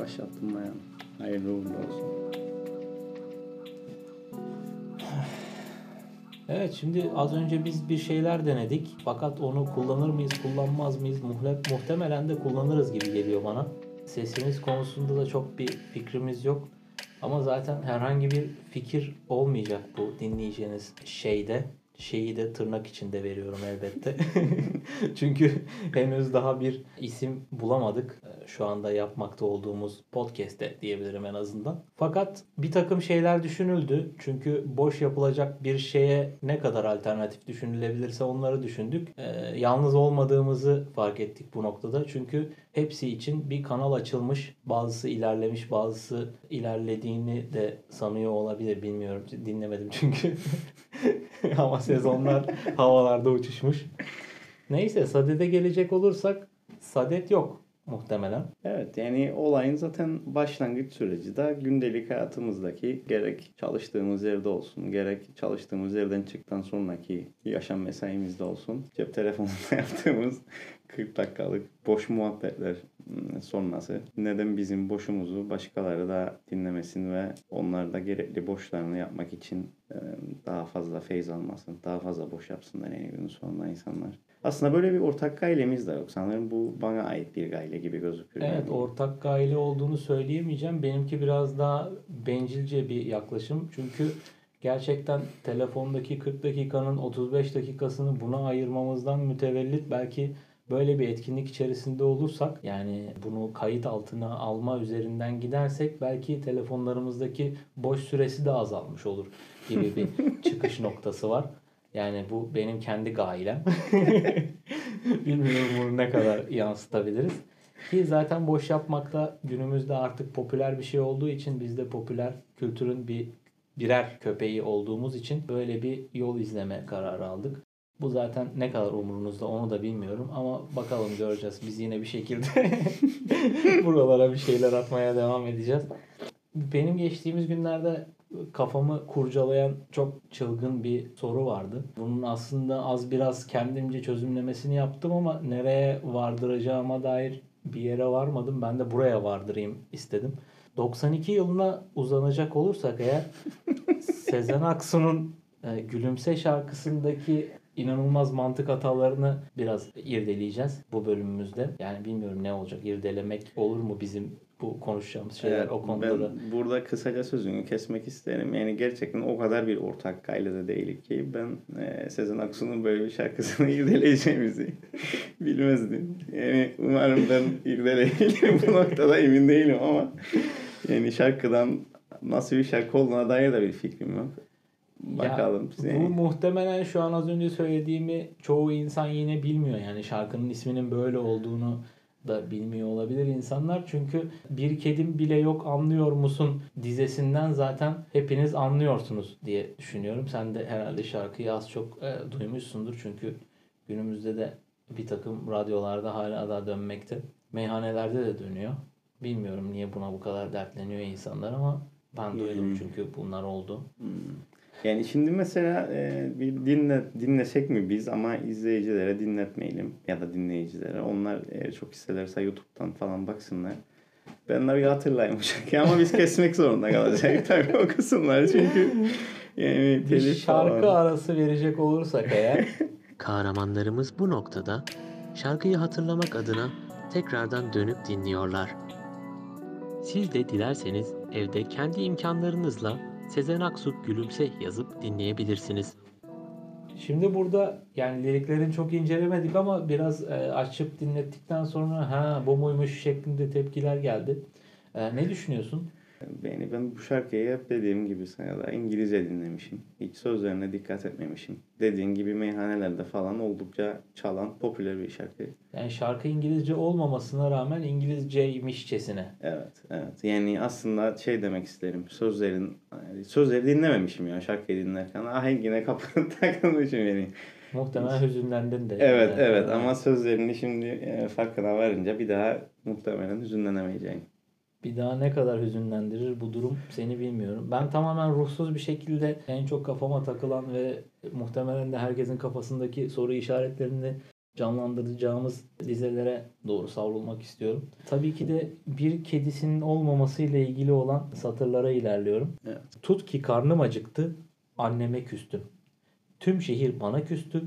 başlattım bayan. Hayırlı uğurlu olsun. Evet şimdi az önce biz bir şeyler denedik. Fakat onu kullanır mıyız, kullanmaz mıyız? Muhle- muhtemelen de kullanırız gibi geliyor bana. Sesimiz konusunda da çok bir fikrimiz yok. Ama zaten herhangi bir fikir olmayacak bu dinleyeceğiniz şeyde. Şeyi de tırnak içinde veriyorum elbette. Çünkü henüz daha bir isim bulamadık. Ee, Şu anda yapmakta olduğumuz podcast'te diyebilirim en azından. Fakat bir takım şeyler düşünüldü. Çünkü boş yapılacak bir şeye ne kadar alternatif düşünülebilirse onları düşündük. Ee, yalnız olmadığımızı fark ettik bu noktada. Çünkü hepsi için bir kanal açılmış. Bazısı ilerlemiş, bazısı ilerlediğini de sanıyor olabilir. Bilmiyorum. Dinlemedim çünkü. Ama sezonlar havalarda uçuşmuş. Neyse Sadet'e gelecek olursak Sadet yok muhtemelen. Evet yani olayın zaten başlangıç süreci de gündelik hayatımızdaki gerek çalıştığımız yerde olsun gerek çalıştığımız yerden çıktıktan sonraki yaşam mesaimizde olsun cep telefonunda yaptığımız 40 dakikalık boş muhabbetler sonrası neden bizim boşumuzu başkaları da dinlemesin ve onlar da gerekli boşlarını yapmak için ım, daha fazla feyz almasın, daha fazla boş yapsınlar yani günün sonunda insanlar. Aslında böyle bir ortak gailemiz de yok. Sanırım bu bana ait bir gaile gibi gözüküyor. Evet Yani. ortak gaile olduğunu söyleyemeyeceğim. Benimki biraz daha bencilce bir yaklaşım. Çünkü gerçekten telefondaki 40 dakikanın 35 dakikasını buna ayırmamızdan mütevellit belki böyle bir etkinlik içerisinde olursak yani bunu kayıt altına alma üzerinden gidersek belki telefonlarımızdaki boş süresi de azalmış olur gibi bir çıkış noktası var. Yani bu benim kendi gailem. Bilmiyorum bunu ne kadar yansıtabiliriz. Ki zaten boş yapmakta günümüzde artık popüler bir şey olduğu için biz de popüler kültürün bir birer köpeği olduğumuz için böyle bir yol izleme kararı aldık. Bu zaten ne kadar umurunuzda onu da bilmiyorum ama bakalım göreceğiz. Biz yine bir şekilde buralara bir şeyler atmaya devam edeceğiz. Benim geçtiğimiz günlerde kafamı kurcalayan çok çılgın bir soru vardı. Bunun aslında az biraz kendimce çözümlemesini yaptım ama nereye vardıracağıma dair bir yere varmadım. Ben de buraya vardırayım istedim. 92 yılına uzanacak olursak eğer Sezen Aksu'nun e, Gülümse şarkısındaki inanılmaz mantık hatalarını biraz irdeleyeceğiz bu bölümümüzde. Yani bilmiyorum ne olacak. İrdelemek olur mu bizim bu konuşacağımız şeyler Evet, o konuda da. Ben burada kısaca sözünü kesmek isterim. Yani gerçekten o kadar bir ortak gailede değilik ki ben e, Sezen Aksu'nun böyle bir şarkısını irdeleyeceğimizi bilmezdim. Yani umarım ben irdeleyebilirim bu noktada emin değilim ama yani şarkıdan nasıl bir şarkı olduğuna dair de bir fikrim yok. Bakalım. Ya, bu muhtemelen şu an az önce söylediğimi çoğu insan yine bilmiyor. Yani şarkının isminin böyle olduğunu da bilmiyor olabilir insanlar. Çünkü bir kedim bile yok anlıyor musun dizesinden zaten hepiniz anlıyorsunuz diye düşünüyorum. Sen de herhalde şarkıyı az çok e, duymuşsundur. Çünkü günümüzde de bir takım radyolarda hala da dönmekte. Meyhanelerde de dönüyor. Bilmiyorum niye buna bu kadar dertleniyor insanlar ama ben duydum Hmm. çünkü bunlar oldu. Yani şimdi mesela e, bir dinle, dinlesek mi biz ama izleyicilere dinletmeyelim ya da dinleyicilere. Onlar eğer çok isterlerse YouTube'dan falan baksınlar. Ben de bir hatırlayayım bu şarkıyı ama biz kesmek zorunda kalacak tabii o kısımları çünkü yani Bir şarkı falan. arası verecek olursak eğer Kahramanlarımız bu noktada şarkıyı hatırlamak adına tekrardan dönüp dinliyorlar. Siz de dilerseniz evde kendi imkanlarınızla Sezen Aksu Gülümse yazıp dinleyebilirsiniz. Şimdi burada yani liriklerini çok incelemedik ama biraz e, açıp dinlettikten sonra ha bu muymuş şeklinde tepkiler geldi. E, ne düşünüyorsun? Yani ben bu şarkıyı hep dediğim gibi da İngilizce dinlemişim. Hiç sözlerine dikkat etmemişim. Dediğin gibi meyhanelerde falan oldukça çalan popüler bir şarkı. Yani şarkı İngilizce olmamasına rağmen İngilizceymişçesine. Evet, evet. Yani aslında şey demek isterim. Sözlerin sözleri dinlememişim ya şarkıyı dinlerken. Ahengine kapılıp takılmışım yani. Muhtemelen hüzünlendin de. Evet, Yani, evet ama sözlerini şimdi e, farkına varınca bir daha muhtemelen hüzünlenemeyeceğim. Bir daha ne kadar hüzünlendirir bu durum seni bilmiyorum. Ben tamamen ruhsuz bir şekilde en çok kafama takılan ve muhtemelen de herkesin kafasındaki soru işaretlerini canlandıracağımız dizelere doğru savrulmak istiyorum. Tabii ki de bir kedisinin olmamasıyla ilgili olan satırlara ilerliyorum. Evet. Tut ki karnım acıktı, anneme küstüm. Tüm şehir bana küstü.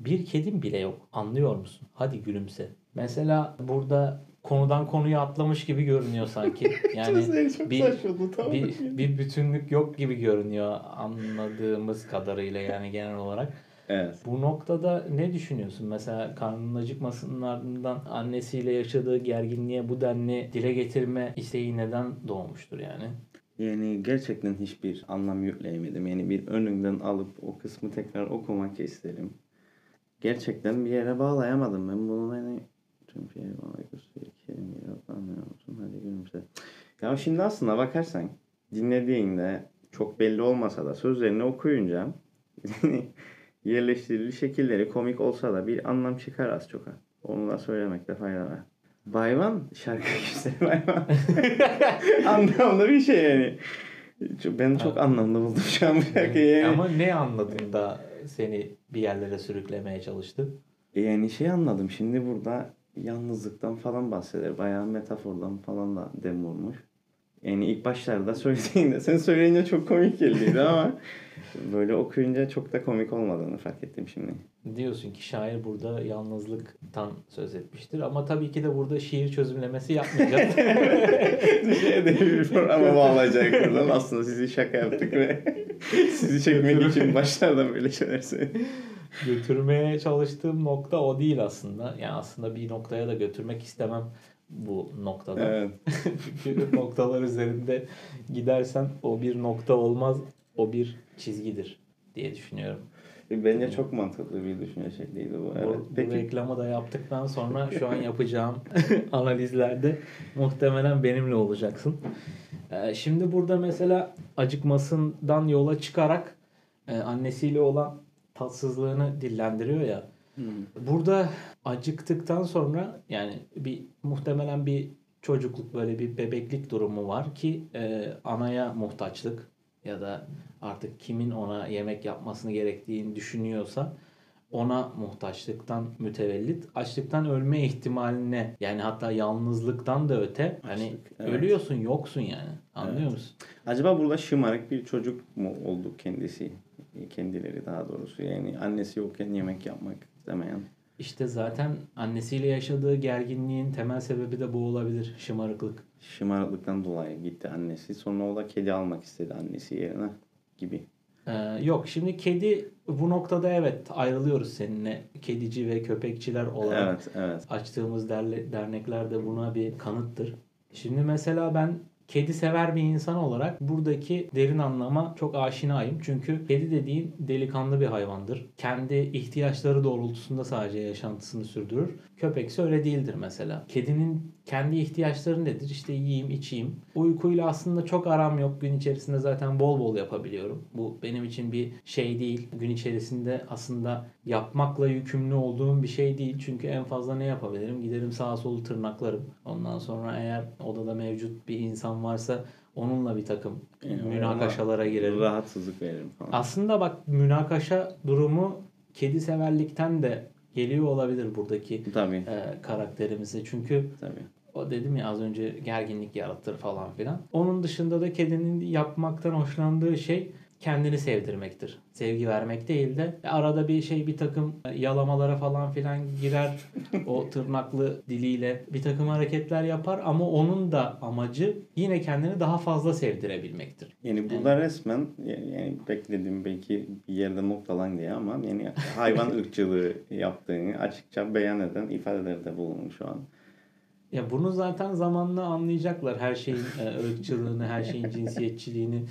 Bir kedim bile yok. Anlıyor musun? Hadi gülümse. Mesela burada konudan konuya atlamış gibi görünüyor sanki. Yani çok bir- saçma bu tamam. bir, bir bütünlük yok gibi görünüyor anladığımız kadarıyla yani genel olarak. Evet. Bu noktada ne düşünüyorsun? Mesela karnının acıkmasının ardından annesiyle yaşadığı gerginliğe bu denli dile getirme isteği neden doğmuştur yani? Yani gerçekten hiçbir anlam yükleyemedim. Yani bir önünden alıp o kısmı tekrar okumak isterim. Gerçekten bir yere bağlayamadım ben bunu hani kelime anlıyor musun hadi gülümse. Ya şimdi aslında bakarsan dinlediğinde çok belli olmasa da sözlerini okuyunca yerleştirili şekilleri komik olsa da bir anlam çıkar az çok. Onu da söylemekte fayda var. Bayvan şarkı güzel bayvan. Anlamlı bir şey yani. Ben çok anlamlı buldum şu an bu şarkıyı. Yani. Ama ne anladın da seni bir yerlere sürüklemeye çalıştı? Yani şey anladım. Şimdi burada yalnızlıktan falan bahseder. Bayağı metafordan falan da dem vurmuş. Yani ilk başlarda söylediğinde sen söyleyince çok komik geldiydi ama böyle okuyunca çok da komik olmadığını fark ettim şimdi. Diyorsun ki şair burada yalnızlıktan söz etmiştir ama tabii ki de burada şiir çözümlemesi yapmayacağız. Şeye de bir programa bağlayacak buradan. Aslında sizi şaka yaptık ve sizi çekmek için başlarda böyle şeyler söyledik. Götürmeye çalıştığım nokta o değil aslında. Yani aslında bir noktaya da götürmek istemem bu noktada. Evet. Çünkü noktalar üzerinde gidersen o bir nokta olmaz, o bir çizgidir diye düşünüyorum. Bence çok mantıklı bir düşünce şekliydi bu. Evet. Bu, bu Peki reklamı da yaptıktan sonra şu an yapacağım analizlerde muhtemelen benimle olacaksın. Ee, şimdi burada mesela acıkmasından yola çıkarak e, annesiyle olan tatsızlığını dillendiriyor ya. Hmm. Burada acıktıktan sonra yani bir muhtemelen bir çocukluk böyle bir bebeklik durumu var ki e, anaya muhtaçlık ya da artık kimin ona yemek yapmasını gerektiğini düşünüyorsa ona muhtaçlıktan mütevellit açlıktan ölme ihtimaline yani hatta yalnızlıktan da öte hani Açlık, evet. ölüyorsun yoksun yani anlıyor Evet. musun? Acaba burada şımarık bir çocuk mu olduk kendisi? Kendileri daha doğrusu. Yani annesi yokken yemek yapmak istemeyen. İşte zaten annesiyle yaşadığı gerginliğin temel sebebi de bu olabilir şımarıklık. Şımarıklıktan dolayı gitti annesi. Sonra o da kedi almak istedi annesi yerine gibi. Ee, yok şimdi kedi bu noktada evet ayrılıyoruz seninle kedici ve köpekçiler olarak Evet, evet. açtığımız derle, dernekler de buna bir kanıttır. Şimdi mesela ben kedi sever bir insan olarak buradaki derin anlama çok aşinayım. Çünkü kedi dediğin delikanlı bir hayvandır. Kendi ihtiyaçları doğrultusunda sadece yaşantısını sürdürür. Köpekse öyle değildir mesela. Kedinin kendi ihtiyaçları nedir? İşte yiyeyim, içeyim. Uykuyla aslında çok aram yok. Gün içerisinde zaten bol bol yapabiliyorum. Bu benim için bir şey değil. Gün içerisinde aslında yapmakla yükümlü olduğum bir şey değil. Çünkü en fazla ne yapabilirim? Giderim sağa solu tırnaklarım. Ondan sonra eğer odada mevcut bir insan varsa onunla bir takım Yani münakaşalara girerim. Rahatsızlık veririm falan. Aslında bak münakaşa durumu kedi severlikten de geliyor olabilir buradaki Tabii, e, karakterimize. Çünkü tabii. o dedim ya az önce gerginlik yaratır falan filan. Onun dışında da kedinin yapmaktan hoşlandığı şey kendini sevdirmektir. Sevgi vermek değil de arada bir şey bir takım yalamalara falan filan girer. o tırnaklı diliyle bir takım hareketler yapar ama onun da amacı yine kendini daha fazla sevdirebilmektir. Yani burada resmen yani beklediğim belki bir yerde noktalan diye ama yani hayvan ırkçılığı yaptığını açıkça beyan eden ifadelerde bulunmuş şu an. Ya bunu zaten zamanla anlayacaklar her şeyin e, ırkçılığını, her şeyin cinsiyetçiliğini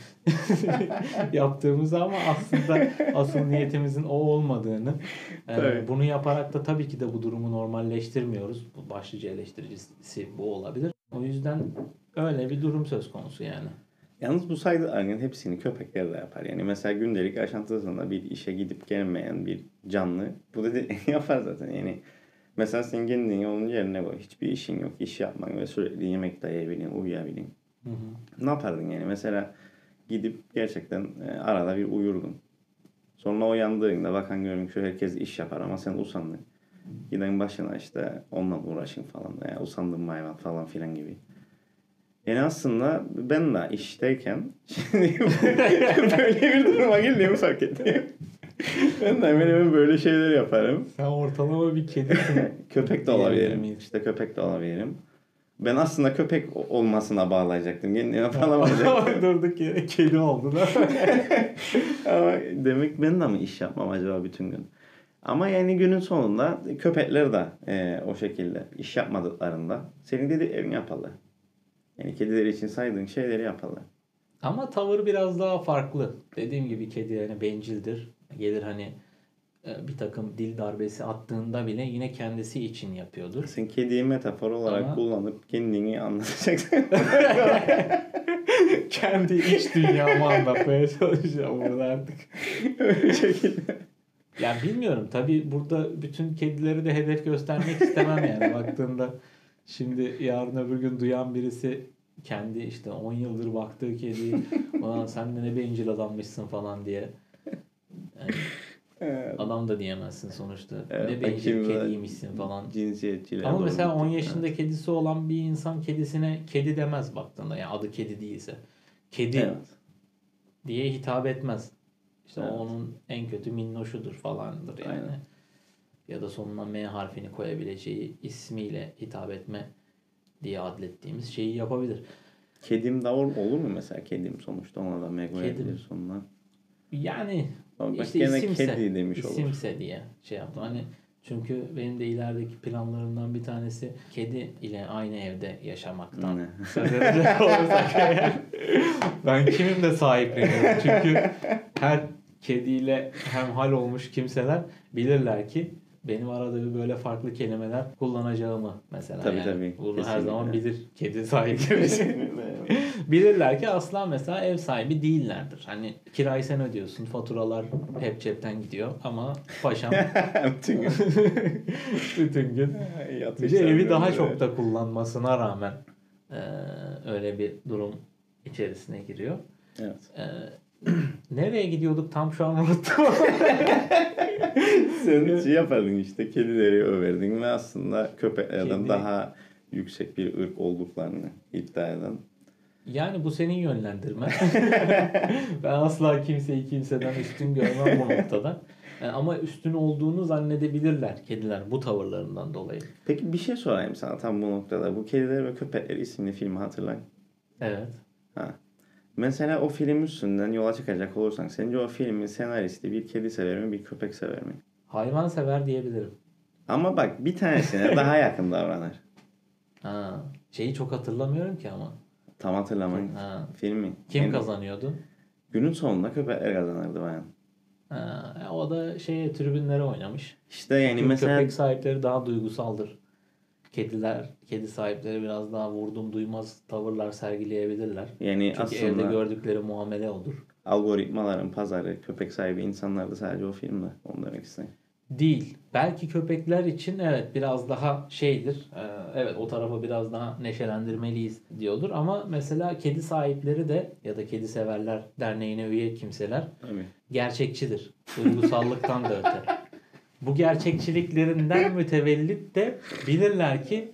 yaptığımız ama aslında asıl niyetimizin o olmadığını. e, Tabii. bunu yaparak da tabii ki de bu durumu normalleştirmiyoruz. Bu başlıca eleştiricisi bu olabilir. O yüzden öyle bir durum söz konusu yani. Yalnız bu saydıklarının hepsini köpekler de yapar. Yani mesela gündelik yaşantısında bir işe gidip gelmeyen bir canlı bu dedi yapar zaten. Yani mesela sen kendini onun yerine koy. Hiçbir işin yok. iş yapmak ve sürekli yemek de yiyebilin, uyuyabilin. Hı hı. Ne yapardın yani? Mesela gidip gerçekten e, arada bir uyurdun. Sonra uyandığında bakan görün şu herkes iş yapar ama sen usandın. Giden başına işte onunla uğraşın falan. Yani usandığım hayvan falan filan gibi. Yani aslında ben de işteyken şimdi böyle bir duruma geldiğimi fark ettim. Ben de hemen hemen böyle şeyler yaparım. Sen ortalama bir kedisin. Köpek de olabilirim. İşte köpek de olabilirim. Ben aslında köpek olmasına bağlayacaktım. Kendime falan olacaktım. Durduk yere kedi oldular. Ama demek ben de mi iş yapmam acaba bütün gün? Ama yani günün sonunda köpekler de e, o şekilde iş yapmadıklarında senin dediklerini yaparlar. Yani kediler için saydığın şeyleri yaparlar. Ama tavır biraz daha farklı. Dediğim gibi kedi yani bencildir. Gelir hani e, bir takım dil darbesi attığında bile yine kendisi için yapıyordur. Sen kediyi metafor olarak Ama- kullanıp kendini anlatacaksın. Kendi iç dünyamı anlatmaya çalışacağım burada artık. Öyle şekilde. Ya bilmiyorum tabi burada bütün kedileri de hedef göstermek istemem yani baktığında şimdi yarın öbür gün duyan birisi kendi işte 10 yıldır baktığı kediyi ulan sen de ne bencil adammışsın falan diye Yani Evet. adam da diyemezsin sonuçta Evet, ne bencil kediymişsin falan. Cinsiyetçiler. Ama mesela 10 gittik. yaşında kedisi olan bir insan kedisine kedi demez baktığında yani adı kedi değilse. Kedi Evet. diye hitap etmez. İşte Evet. onun en kötü minnoşudur falandır yani. Aynen. Ya da sonuna M harfini koyabileceği ismiyle hitap etme diye adlettiğimiz şeyi yapabilir. Kedim de olur, olur mu mesela kedim sonuçta ona da me koyabilir sonuna. Yani Bak işte gene isimse, kedi demiş olur. isimse diye şey yaptım. Hani çünkü benim de ilerideki planlarımdan bir tanesi kedi ile aynı evde yaşamaktan. Ne? söz edecek olursak eğer, ben kimim de sahipleniyorum. Çünkü her kediyle hemhal olmuş kimseler bilirler ki benim arada bir böyle farklı kelimeler kullanacağımı mesela. Tabii, yani. tabii. Bunu her zaman bilir kedi sahipleri. Bilirler ki asla mesela ev sahibi değillerdir. Hani kirayı sen ödüyorsun, faturalar hep cepten gidiyor ama paşam Bütün gün bütün gün bir de evi daha çok da kullanmasına rağmen eee, öyle bir durum içerisine giriyor. Evet. Eee, nereye gidiyorduk tam şu an unuttum. Sen şey yapardın işte kedileri överdin ve aslında köpeklerden Kedi- daha yüksek bir ırk olduklarını iddia eden. Yani bu senin yönlendirmen. ben asla kimseyi kimseden üstün görmem bu noktada. Yani ama üstün olduğunu zannedebilirler kediler bu tavırlarından dolayı. Peki bir şey sorayım sana tam bu noktada. Bu Kediler ve Köpekler isimli filmi hatırlayın. Evet. Ha. Mesela o film üstünden yola çıkacak olursan sence o filmin senaristi bir kedi sever mi bir köpek sever mi? Hayvan sever diyebilirim. Ama bak bir tanesine daha yakın davranır. Ha, şeyi çok hatırlamıyorum ki ama. Tam hatırlamayın. Ha. Filmi. Kim Yani kazanıyordu? Günün sonunda köpekler kazanırdı bayan. Ha, o da şeye tribünlere oynamış. İşte yani Çünkü mesela köpek sahipleri daha duygusaldır. Kediler, kedi sahipleri biraz daha vurdum duymaz tavırlar sergileyebilirler. yani Çünkü evde aslında gördükleri muamele odur. algoritmaların pazarı köpek sahibi insanlar da sadece o filmde. Onu demek istedim. Değil. Belki köpekler için evet biraz daha şeydir. Ee, evet o tarafı biraz daha neşelendirmeliyiz diyordur. Ama mesela kedi sahipleri de ya da kedi severler derneğine üye kimseler Tabii. gerçekçidir. Duygusallıktan da öte. Bu gerçekçiliklerinden mütevellit de bilirler ki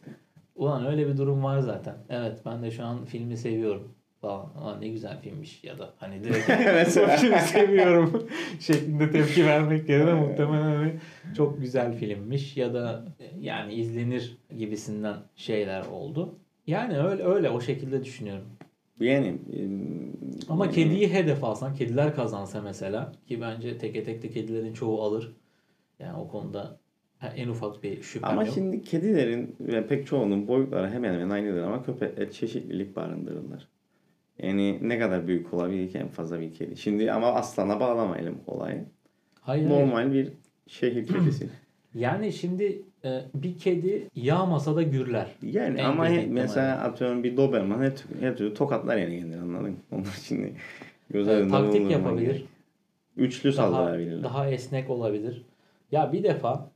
ulan öyle bir durum var zaten. Evet ben de şu an filmi seviyorum falan. Aa, ne güzel filmmiş ya da hani direkt Mesela. o filmi seviyorum şeklinde tepki vermek yerine muhtemelen hani çok güzel filmmiş ya da yani izlenir gibisinden şeyler oldu. Yani öyle öyle o şekilde düşünüyorum. Yani e, Ama kediyi hedef alsan, kediler kazansa mesela ki bence teke tek de kedilerin çoğu alır. Yani o konuda en ufak bir şüphem ama yok. şimdi kedilerin ve pek çoğunun boyutları hemen hemen aynıdır ama köpekler çeşitlilik barındırırlar. Yani ne kadar büyük olabilir ki en fazla bir kedi. Şimdi ama aslana bağlamayalım olayı. Hayır, hayır. Normal bir şehir kedisi. Yani şimdi e, bir kedi yağmasa da gürler. Yani En ama he- mesela atıyorum bir Doberman her, türlü- her türlü tokatlar yani kendini anladın mı? Onlar şimdi göz E, önünde taktik yapabilir. gerek. Üçlü Daha, saldırabilirler. daha esnek olabilir. Ya bir defa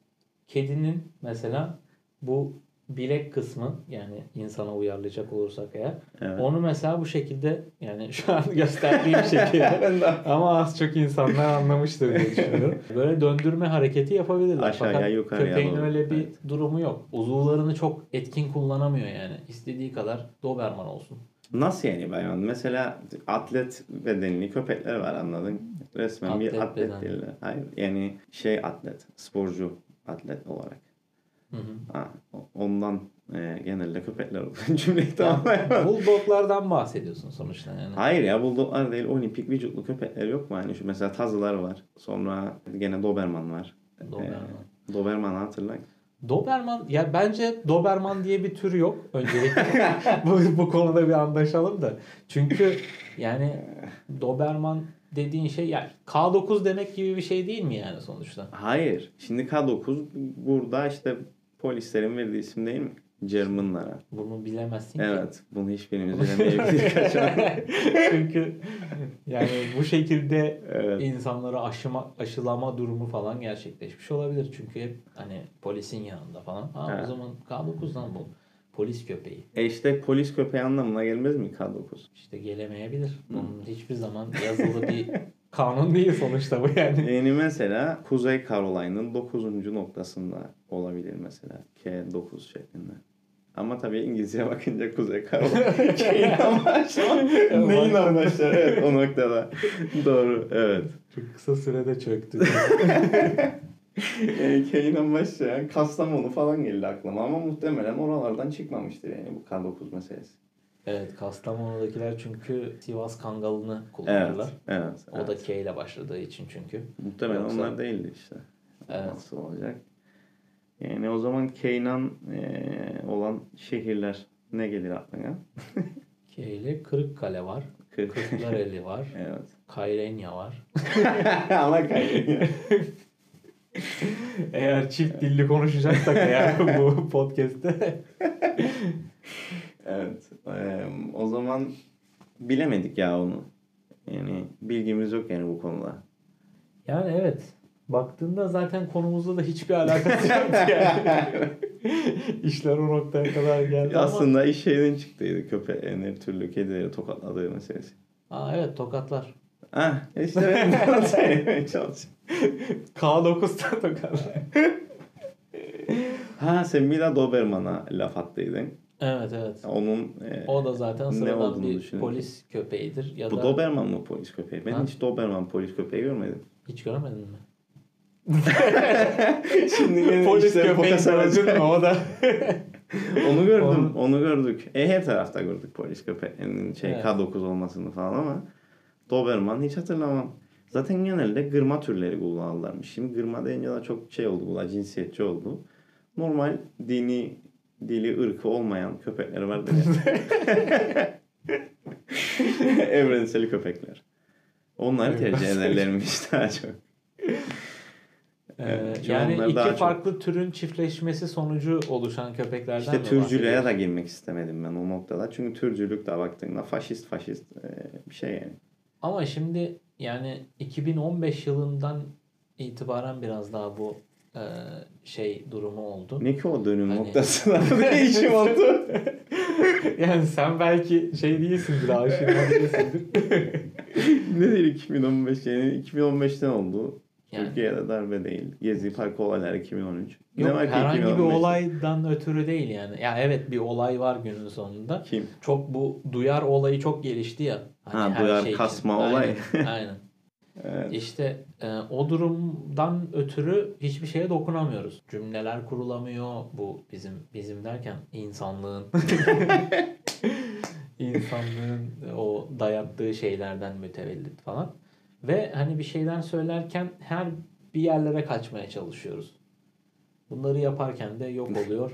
kedinin mesela bu bilek kısmı yani insana uyarlayacak olursak eğer Evet. onu mesela bu şekilde yani şu an gösterdiğim şekilde ama az çok insanlar anlamıştır diye düşünüyorum. Böyle döndürme hareketi yapabilirler. Aşağıya, Fakat yukarıya köpeğin doğru. öyle bir Evet. durumu yok. Uzuvlarını çok etkin kullanamıyor yani. İstediği kadar Doberman olsun. Nasıl yani hayvan? Mesela atlet bedenli köpekler var anladın? Resmen bir Atlet atlet beden. değiller. Hayır yani şey atlet, sporcu atlet olarak. Hı hı. Ha, ondan e, genelde köpekler olur. Cümleyi tamamlayamadım. Bulldoglardan bahsediyorsun sonuçta yani. Hayır ya bulldoglar değil olimpik vücutlu köpekler yok mu? Hani şu mesela tazılar var. Sonra gene Doberman var. Doberman. Ee, Doberman'ı hatırlayın. Doberman ya bence Doberman diye bir tür yok öncelikle. bu, bu konuda bir anlaşalım da. Çünkü yani Doberman dediğin şey yani K9 demek gibi bir şey değil mi yani sonuçta? Hayır. Şimdi K9 burada işte polislerin verdiği isim değil mi? Germanlara. Bunu bilemezsin ki. Evet. Bunu hiçbirimiz bilemeyebiliriz. kaçan. Çünkü yani bu şekilde Evet. insanları aşıma, aşılama durumu falan gerçekleşmiş olabilir. Çünkü hep hani polisin yanında falan. Ha, Evet. O zaman K9'dan bu. Polis köpeği. E işte polis köpeği anlamına gelmez mi K9? İşte gelemeyebilir. Bunun hiçbir zaman yazılı bir kanun değil sonuçta bu yani. Yani mesela Kuzey Carolina'nın 9. noktasında olabilir mesela. K9 şeklinde. Ama tabii İngilizceye bakınca Kuzey Carolina K'yle başlar. Neyle başlar? Evet o noktada. Doğru. Evet. Çok kısa sürede çöktü. Yani K'yle başlayan Kastamonu falan geldi aklıma ama muhtemelen oralardan çıkmamıştır yani bu K9 meselesi. Evet Kastamonu'dakiler çünkü Sivas Kangalı'nı kullanırlar. Evet. O evet. da K ile başladığı için çünkü. Muhtemelen Yoksa- onlar değildi işte. Evet. Nasıl olacak? Yani o zaman Keynan eee, olan şehirler ne gelir aklına? K ile Kırıkkale var. Kırk. Kırklareli var. evet. Kayrenya var. Ama kaybediyor. Eğer çift dilli konuşacaksak eğer bu podcast'te. Evet. Eee, o zaman bilemedik ya onu. Yani bilgimiz yok yani bu konuda. Yani evet. Baktığında zaten konumuzla da hiçbir alakası yok yani. İşler o noktaya kadar geldi ama. Aslında iş şeyden çıktıydı köpeğin her türlü kedileri tokatladığı meselesi. Aa evet tokatlar. Ah işte ben söylemeye çalışıyorum. K9'da tokatlar. Ha sen bir Doberman'a laf attıydın. Evet evet. Onun eee, O da zaten sıradan bir polis köpeğidir. Ya bu da Doberman mı polis köpeği? Ben Ha? hiç Doberman polis köpeği görmedim. hiç görmedin mi? Şimdi yine polis işler köpeği gördün mü o da? Onu gördüm, Onu- onu gördük. E her tarafta gördük polis köpeğinin şey Evet. K9 olmasını falan ama Doberman hiç hatırlamam. Zaten genelde gırma türleri kullanırlarmış. Şimdi gırma deyince de çok şey oldu bu da cinsiyetçi oldu. Normal dini dili ırkı olmayan köpekler vardır ya. Evrensel köpekler. Onları tercih ederlermiş daha çok. Evet, Ee, çünkü yani iki daha çok- farklı türün çiftleşmesi sonucu oluşan köpeklerden İşte türcülüğe de girmek istemedim ben o noktada. Çünkü türcülük de baktığında faşist faşist e, bir şey yani. Ama şimdi yani 2015 yılından itibaren biraz daha bu e, şey durumu oldu. Ne ki o dönüm Hani- noktasında değişim oldu. yani sen belki şey değilsindir, aşina değilsindir. Nedir 2015 yani 2015'ten oldu. Yani- Türkiye'de darbe değil. Gezi Park olayları 2013. Yok var ki herhangi bir 2015'te? olaydan ötürü değil yani. Ya evet bir olay var günün sonunda. Kim? Çok bu duyar olayı çok gelişti ya. Hani Ha, duyar şey için. kasma Aynen, olay. Aynen. Evet. İşte e, o durumdan ötürü hiçbir şeye dokunamıyoruz. Cümleler kurulamıyor. Bu bizim bizim derken insanlığın insanlığın o dayattığı şeylerden mütevellit falan. Ve hani bir şeyler söylerken her bir yerlere kaçmaya çalışıyoruz. Bunları yaparken de yok oluyor.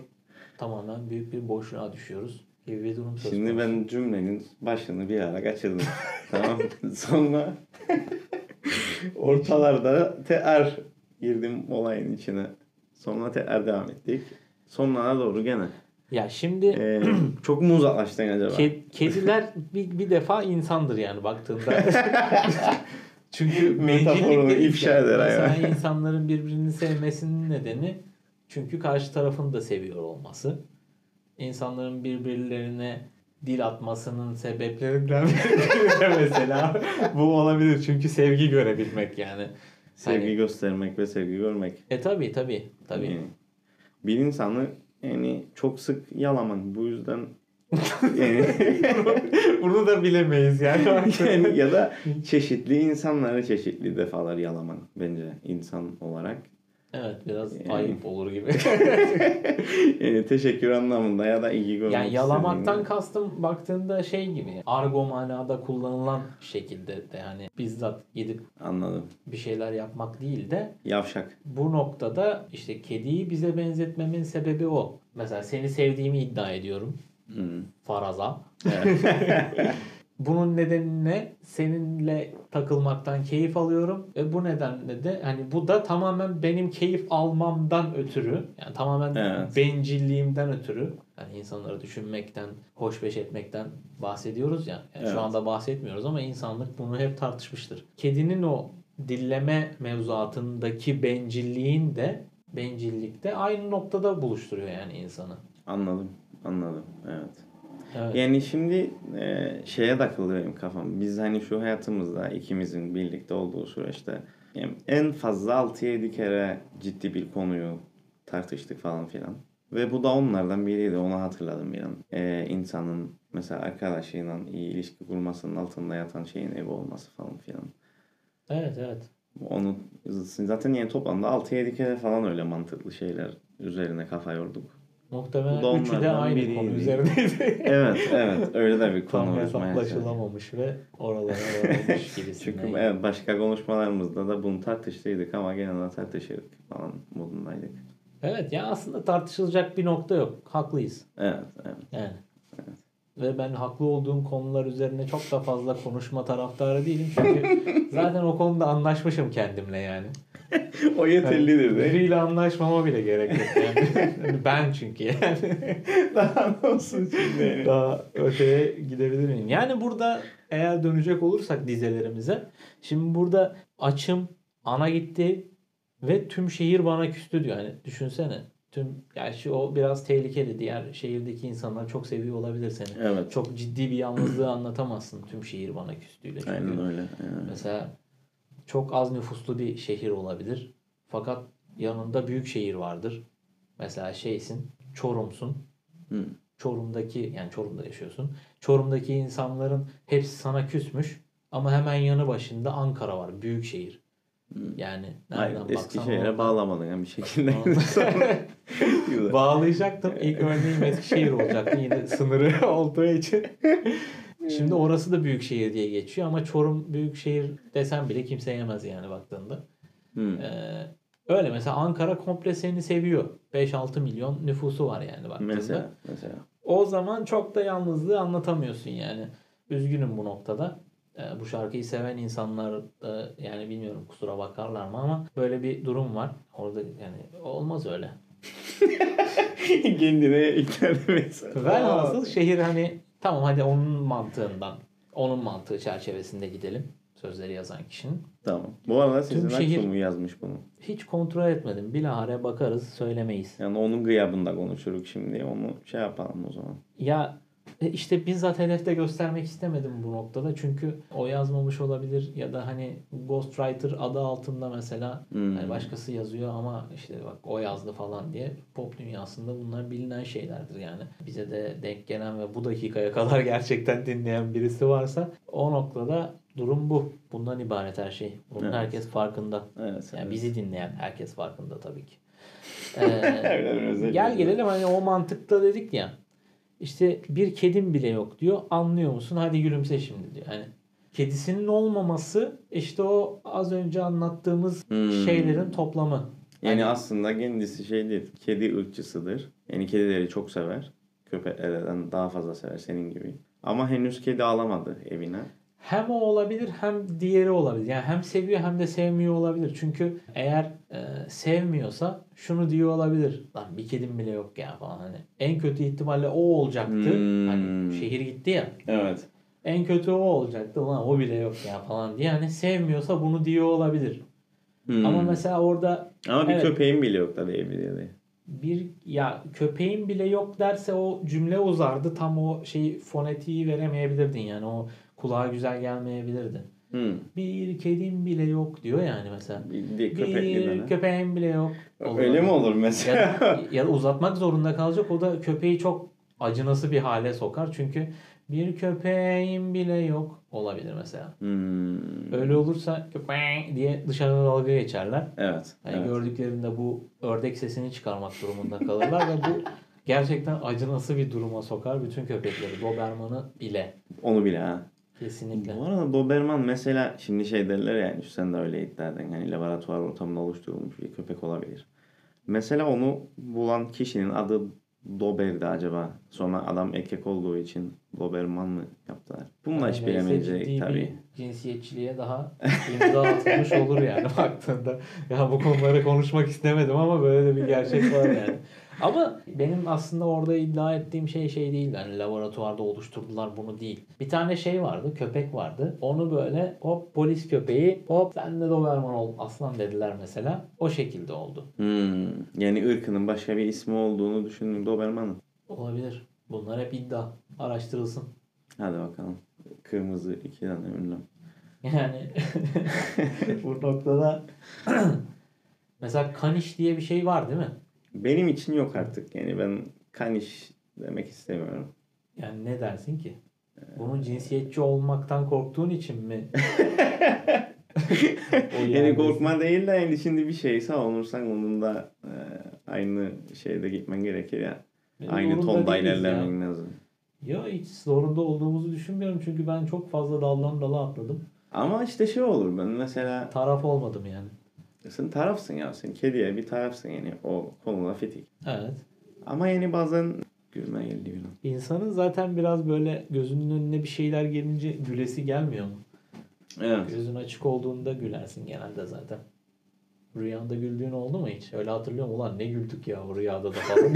Tamamen büyük bir boşluğa düşüyoruz gibi bir durum söz Şimdi konusu. ben cümlenin başını bir ara kaçırdım. tamam. Sonra ortalarda tekrar girdim olayın içine. Sonra tekrar devam ettik. Sonlara doğru gene. Ya şimdi Ee, çok mu uzaklaştın acaba? Ke- kediler bir, bir defa insandır yani baktığında. Çünkü Metaforunu ifşa yani. eder Mesela hayvan. insanların birbirini sevmesinin nedeni çünkü karşı tarafın da seviyor olması. insanların birbirlerine dil atmasının sebeplerinden biri mesela bu olabilir. Çünkü sevgi görebilmek yani. Sevgi Hani- göstermek ve sevgi görmek. E tabi tabi tabi. Yani bir insanı yani çok sık yalamak. Bu yüzden yani, Bunu da bilemeyiz yani. yani ya da çeşitli insanları çeşitli defalar yalamak bence insan olarak. Evet biraz Yani. ayıp olur gibi. Yani teşekkür anlamında ya da ilgi görmek Yani yalamaktan kastım baktığında şey gibi argo manada kullanılan şekilde de yani bizzat gidip Anladım. bir şeyler yapmak değil de Yavşak. bu noktada işte kediyi bize benzetmemin sebebi o. Mesela seni sevdiğimi iddia ediyorum. Hmm. Faraza. Evet. Bunun nedeni ne? Seninle takılmaktan keyif alıyorum. Ve bu nedenle de hani bu da tamamen benim keyif almamdan ötürü. Yani tamamen Evet. bencilliğimden ötürü. Yani insanları düşünmekten, hoşbeş etmekten bahsediyoruz ya. Yani Evet. Şu anda bahsetmiyoruz ama insanlık bunu hep tartışmıştır. Kedinin o dilleme mevzuatındaki bencilliğin de bencillik de aynı noktada buluşturuyor yani insanı. Anladım. Anladım. Evet. Evet. Yani şimdi e, şeye takıldı benim kafam. Biz hani şu hayatımızda ikimizin birlikte olduğu süreçte yani en fazla 6-7 kere ciddi bir konuyu tartıştık falan filan. Ve bu da onlardan biriydi. Onu hatırladım bir an. E, insanın mesela arkadaşıyla iyi ilişki kurmasının altında yatan şeyin evi olması falan filan. Evet evet. Onu zaten yani toplamda 6-7 kere falan öyle mantıklı şeyler üzerine kafa yorduk. Muhtemelen üçü de aynı biriydi. konu üzerindeydi. Evet, evet. Öyle de bir Tam konu uzmanı. hesaplaşılamamış ve oralara varılmış gibisinden. Çünkü evet, başka konuşmalarımızda da bunu tartıştıydık ama genelde tartışırdık falan modundaydık. Evet ya aslında tartışılacak bir nokta yok. Haklıyız. Evet, evet. Yani. Ve ben haklı olduğum konular üzerine çok da fazla konuşma taraftarı değilim. Çünkü zaten o konuda anlaşmışım kendimle yani. o yeterlidir de. Biriyle anlaşmama bile gerek yok yani. Yani ben çünkü yani. Daha ne olsun şimdi? Daha öteye gidebilir miyim? Yani burada eğer dönecek olursak dizelerimize. Şimdi burada açım, ana gitti ve tüm şehir bana küstü diyor. Hani düşünsene. Tüm gerçi o biraz tehlikeli. Diğer şehirdeki insanlar çok seviyor olabilir seni. Evet. Çok ciddi bir yalnızlığı anlatamazsın tüm şehir bana küstüyle. Çünkü Aynen öyle. Evet. mesela çok az nüfuslu bir şehir olabilir. Fakat yanında büyük şehir vardır. Mesela şeysin, Çorum'sun. Hı. Çorum'daki yani Çorum'da yaşıyorsun. Çorum'daki insanların hepsi sana küsmüş ama hemen yanı başında Ankara var. Büyük şehir. Yani Hayır, nereden baksan Eskişehir'e oradan- bağlamadın yani bir şekilde. Bağlayacaktım. İlk örneğim Eskişehir olacaktı. Yine sınırı olduğu için. Şimdi orası da büyük şehir diye geçiyor ama Çorum büyük şehir desem bile kimse yemez yani baktığında. Hı. Ee, öyle mesela Ankara komple seni seviyor. 5-6 milyon nüfusu var yani baktığında. Mesela, mesela. O zaman çok da yalnızlığı anlatamıyorsun yani. Üzgünüm bu noktada. Ee, bu şarkıyı seven insanlar da yani bilmiyorum kusura bakarlar mı ama böyle bir durum var. Orada yani olmaz öyle. Kendine ikna edemeyiz. Velhasıl şehir hani tamam hadi onun mantığından onun mantığı çerçevesinde gidelim. Sözleri yazan kişinin. Tamam. Bu arada şehir- Aksu mu yazmış bunu? Hiç kontrol etmedim. Bilahare bakarız söylemeyiz. Yani onun gıyabında konuşuruz şimdi. Onu şey yapalım o zaman. Ya e, işte bizzat hedefte göstermek istemedim bu noktada. Çünkü o yazmamış olabilir ya da hani Ghostwriter adı altında mesela Hmm. hani başkası yazıyor ama işte bak o yazdı falan diye pop dünyasında bunlar bilinen şeylerdir yani. Bize de denk gelen ve bu dakikaya kadar gerçekten dinleyen birisi varsa o noktada durum bu. Bundan ibaret her şey. Bunun Evet. herkes farkında. Evet. Yani evet. bizi dinleyen herkes farkında tabii ki. Ee, gel gelelim hani o mantıkta dedik ya. İşte bir kedim bile yok diyor. Anlıyor musun? Hadi gülümse şimdi diyor. Yani kedisinin olmaması işte o az önce anlattığımız Hmm. şeylerin toplamı. Yani Hani- aslında kendisi şey değil. Kedi ırkçısıdır. Yani kedileri çok sever. Köpeklerden daha fazla sever senin gibi. Ama henüz kedi alamadı evine. Hem o olabilir hem diğeri olabilir. Yani hem seviyor hem de sevmiyor olabilir. Çünkü eğer e, sevmiyorsa şunu diyor olabilir. Lan bir kedim bile yok ya falan hani. En kötü ihtimalle o olacaktı. Hmm. Hani şehir gitti ya. Evet. En kötü o olacaktı. Lan o bile yok ya falan diye. Hani sevmiyorsa bunu diyor olabilir. Hmm. Ama mesela orada Ama bir Evet. köpeğin bile yok tabii evde diye. bir ya köpeğin bile yok derse o cümle uzardı. Tam o şeyi fonetiği veremeyebilirdin yani o kulağa güzel gelmeyebilirdi. Hmm. Bir kedim bile yok diyor yani mesela. Bir, bir köpekli Bir köpeğim bile yok. Öyle mi olur mesela? Ya da, ya da uzatmak zorunda kalacak. O da köpeği çok acınası bir hale sokar. Çünkü bir köpeğim bile yok olabilir mesela. Hmm. Öyle olursa köpeğim diye dışarıda dalga geçerler. Evet. Yani evet. gördüklerinde bu ördek sesini çıkarmak durumunda kalırlar ve bu gerçekten acınası bir duruma sokar bütün köpekleri. Doberman'ı bile. Onu bile ha. Kesinlikle. Bu arada Doberman mesela şimdi şey derler yani sen de öyle iddia eden hani laboratuvar ortamında oluşturulmuş bir köpek olabilir. Mesela onu bulan kişinin adı Dober'di acaba. Sonra adam erkek olduğu için Doberman mı yaptılar? Bununla hiç Öyleyse bilemeyecek tabii. cinsiyetçiliğe daha imza atılmış olur yani baktığında. Ya bu konuları konuşmak istemedim ama böyle de bir gerçek var yani. Ama benim aslında orada iddia ettiğim şey şey değil. Yani laboratuvarda oluşturdular bunu değil. Bir tane şey vardı, köpek vardı. Onu böyle hop polis köpeği hop sen de Doberman ol aslan dediler mesela. O şekilde oldu. Hmm. Yani ırkının başka bir ismi olduğunu düşündüm Doberman'ın. Olabilir. Bunlar hep iddia. Araştırılsın. Hadi bakalım. Kırmızı iki tane ünlem. Yani bu noktada mesela kaniş diye bir şey var değil mi? Benim için yok artık. Yani ben kaniş demek istemiyorum. Yani ne dersin ki? Bunun cinsiyetçi olmaktan korktuğun için mi? Yani yani- korkma değil de yani şimdi bir şey savunursan onun da e, aynı şeyde gitmen gerekir ya. Benim aynı tonda ilerlemen lazım. Ya hiç zorunda olduğumuzu düşünmüyorum çünkü ben çok fazla daldan dala atladım. Ama işte şey olur ben mesela Taraf olmadım yani. Sen tarafsın ya sen kediye bir tarafsın yani o konuda fitik. Evet. Ama yani bazen gülme geliyor. İnsanın zaten biraz böyle gözünün önüne bir şeyler gelince gülesi gelmiyor mu? Evet. Gözün açık olduğunda gülersin genelde zaten. Rüyanda güldüğün oldu mu hiç? Öyle hatırlıyorum. Ulan ne güldük ya o rüyada da falan.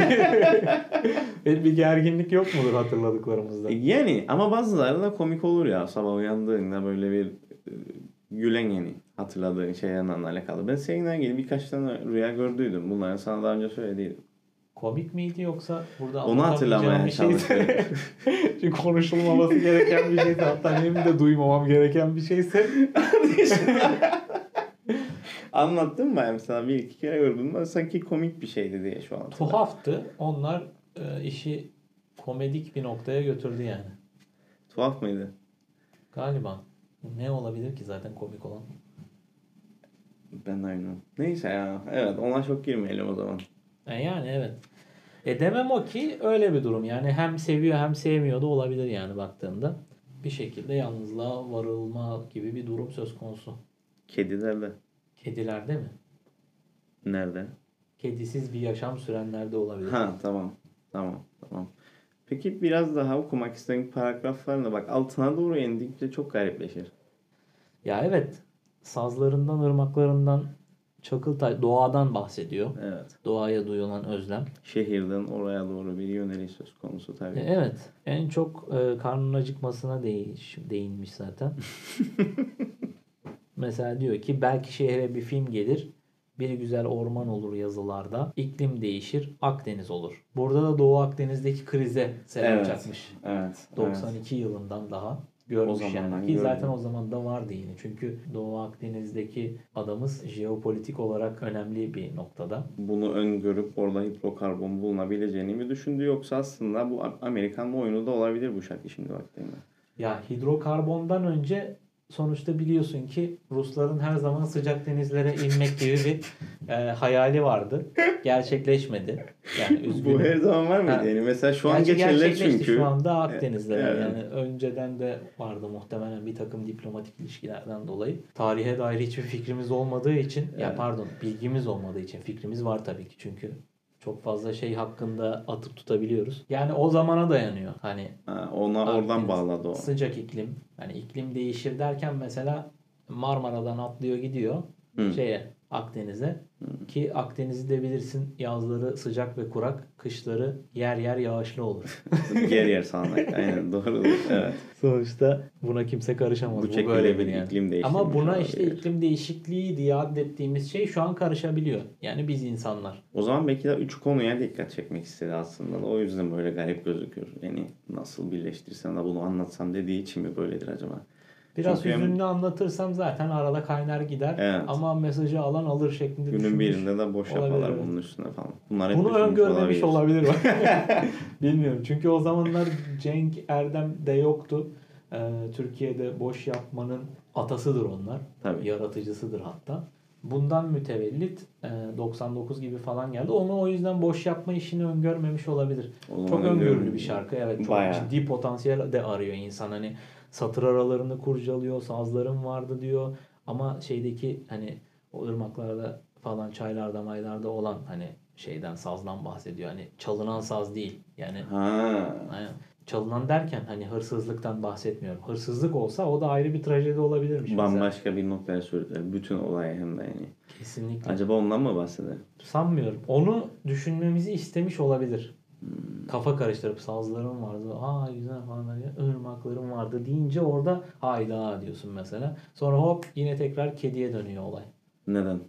Bir gerginlik yok mudur hatırladıklarımızda? Yani ama bazıları da komik olur ya sabah uyandığında böyle bir e, gülen yani hatırladığın şeylerle alakalı. Ben seninle ilgili birkaç tane rüya gördüydüm. Bunları sana daha önce söylediydim. Komik miydi yoksa burada Onu hatırlamaya bir şeyse- çalışıyorum. Çünkü konuşulmaması gereken bir şeyse hatta benim de duymamam gereken bir şeyse Anlattım mı ben sana bir iki kere gördüm ama sanki komik bir şeydi diye şu an. tuhaftı. Onlar e, işi komedik bir noktaya götürdü yani. Tuhaf mıydı? Galiba. Ne olabilir ki zaten komik olan? Ben aynı. Neyse ya. Evet ona çok girmeyelim o zaman. E yani evet. E demem o ki öyle bir durum. Yani hem seviyor hem sevmiyor da olabilir yani baktığında. Bir şekilde yalnızlığa varılma gibi bir durum söz konusu. Kedilerde. Kedilerde mi? Nerede? Kedisiz bir yaşam sürenlerde olabilir. Ha tamam. Tamam. Tamam. Peki biraz daha okumak istediğin paragraflarına bak altına doğru indikçe çok garipleşir. Ya evet. Sazlarından, ırmaklarından, Çakıltay, doğadan bahsediyor. Evet. Doğaya duyulan özlem. Şehirden oraya doğru bir yöneliş söz konusu tabii. E, evet. En çok e, karnın acıkmasına değiş, değinmiş zaten. Mesela diyor ki belki şehre bir film gelir. Bir güzel orman olur yazılarda. İklim değişir. Akdeniz olur. Burada da Doğu Akdeniz'deki krize selam Evet. çakmış. Evet. 92 yılından daha görmüş O yani. Ki gördüm. zaten o zaman da vardı yine. Çünkü Doğu Akdeniz'deki adamız jeopolitik olarak önemli bir noktada. Bunu öngörüp orada hidrokarbon bulunabileceğini mi düşündü yoksa aslında bu Amerikan oyunu da olabilir bu şarkı şimdi baktığımda. Ya hidrokarbondan önce sonuçta biliyorsun ki Rusların her zaman sıcak denizlere inmek gibi bir e, hayali vardı. Gerçekleşmedi. Yani Bu üzgünüm. her zaman var mıydı? Ha. Yani mesela şu an gerçekleşti çünkü. şu anda Akdeniz'de. Evet. Yani önceden de vardı muhtemelen bir takım diplomatik ilişkilerden dolayı. Tarihe dair hiçbir fikrimiz olmadığı için ya Evet. pardon bilgimiz olmadığı için fikrimiz var tabii ki çünkü çok fazla şey hakkında atıp tutabiliyoruz. Yani o zamana dayanıyor. Hani Ha, ona oradan Akdeniz. bağladı o. sıcak iklim. Yani iklim değişir derken mesela Marmara'dan atlıyor gidiyor Hı. şeye Akdeniz'e. Ki Akdeniz'i de bilirsin yazları sıcak ve kurak, kışları yer yer yağışlı olur. Yer yer sağanak. Aynen doğru. Evet. Sonuçta buna kimse karışamaz. Bu Bu böyle bir yani. iklim değişimi Ama buna olabilir. işte iklim değişikliği diye adettiğimiz şey şu an karışabiliyor. Yani biz insanlar. O zaman belki de üç konuya dikkat çekmek istedi aslında. da. O yüzden böyle garip gözüküyor. Yani nasıl birleştirsem de bunu anlatsam dediği için mi böyledir acaba? Biraz Çünkü hem- hüzünlü anlatırsam zaten arada kaynar gider. Evet. Ama mesajı alan alır şeklinde Günün birinde de boş olabilir, yaparlar bunun üstüne falan. Bunlar hep Bunu öngörmemiş olabilir. bak. Bilmiyorum. Çünkü o zamanlar Cenk Erdem de yoktu. Ee, Türkiye'de boş yapmanın atasıdır onlar. Tabii. Yaratıcısıdır hatta. Bundan mütevellit e, 99 gibi falan geldi. Onu o yüzden boş yapma işini öngörmemiş olabilir. O Çok öngörülü bir şarkı. Evet çok Bayağı. ciddi potansiyel de arıyor insan. Hani satır aralarını kurcalıyor, sazlarım vardı diyor. Ama şeydeki hani o ırmaklarda falan çaylarda maylarda olan hani şeyden sazdan bahsediyor. Hani çalınan saz değil. Yani Ha. aynen. Çalınan derken hani hırsızlıktan bahsetmiyorum. Hırsızlık olsa o da ayrı bir trajedi olabilirmiş. mesela. Bambaşka bir noktaya sürdüler. Bütün olay hem de yani. Kesinlikle. Acaba ondan mı bahseder? Sanmıyorum. Onu düşünmemizi istemiş olabilir. Kafa karıştırıp sazlarım vardı. Aa güzel falan. böyle ırmaklarım vardı deyince orada hayda diyorsun mesela. Sonra hop yine tekrar kediye dönüyor olay. Neden?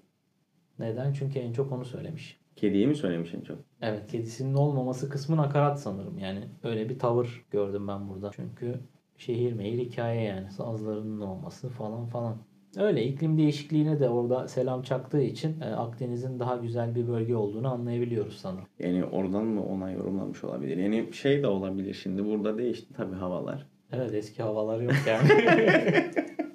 Neden? Çünkü en çok onu söylemiş. Kediyi mi söylemiş en çok? Evet kedisinin olmaması kısmı nakarat sanırım. Yani öyle bir tavır gördüm ben burada. Çünkü şehir mehir hikaye yani. Sazlarının olması falan falan. Öyle iklim değişikliğine de orada selam çaktığı için e, Akdeniz'in daha güzel bir bölge olduğunu anlayabiliyoruz sanırım. Yani oradan mı ona yorumlamış olabilir? Yani şey de olabilir şimdi. Burada değişti tabii havalar. Evet eski havalar yok yani.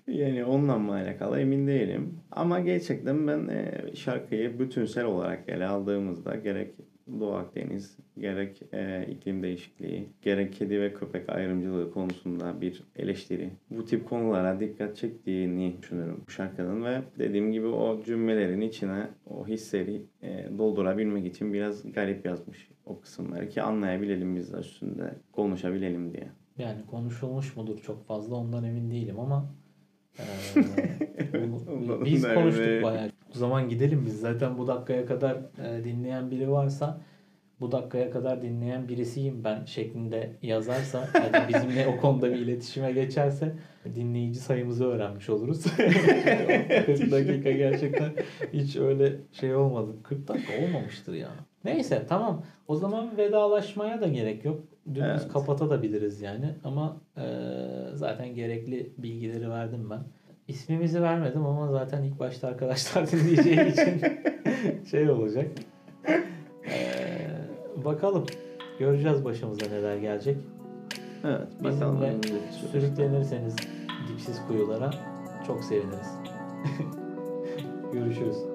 Yani ondan mı alakalı emin değilim. Ama gerçekten ben e, şarkıyı bütünsel olarak ele aldığımızda gerek Doğu Akdeniz, gerek e, iklim değişikliği, gerek kedi ve köpek ayrımcılığı konusunda bir eleştiri. Bu tip konulara dikkat çektiğini düşünüyorum bu şarkının ve dediğim gibi o cümlelerin içine o hisleri e, doldurabilmek için biraz garip yazmış o kısımları ki anlayabilelim biz de üstünde konuşabilelim diye. yani konuşulmuş mudur çok fazla ondan emin değilim ama e, bu- Ondan biz konuştuk bayağı. O zaman gidelim biz. Zaten bu dakikaya kadar e, dinleyen biri varsa bu dakikaya kadar dinleyen birisiyim ben şeklinde yazarsa ya da bizimle o konuda bir iletişime geçerse dinleyici sayımızı öğrenmiş oluruz. 40 dakika gerçekten hiç öyle şey olmadı. 40 dakika olmamıştır ya. Neyse tamam. O zaman vedalaşmaya da gerek yok. Dümdüz Evet. kapatabiliriz yani. Ama e, zaten gerekli bilgileri verdim ben. İsmimizi vermedim ama zaten ilk başta arkadaşlar dinleyeceği için şey olacak. E, bakalım. Göreceğiz başımıza neler gelecek. Evet. Bizimle sürüklenirseniz dipsiz kuyulara çok seviniriz. Görüşürüz.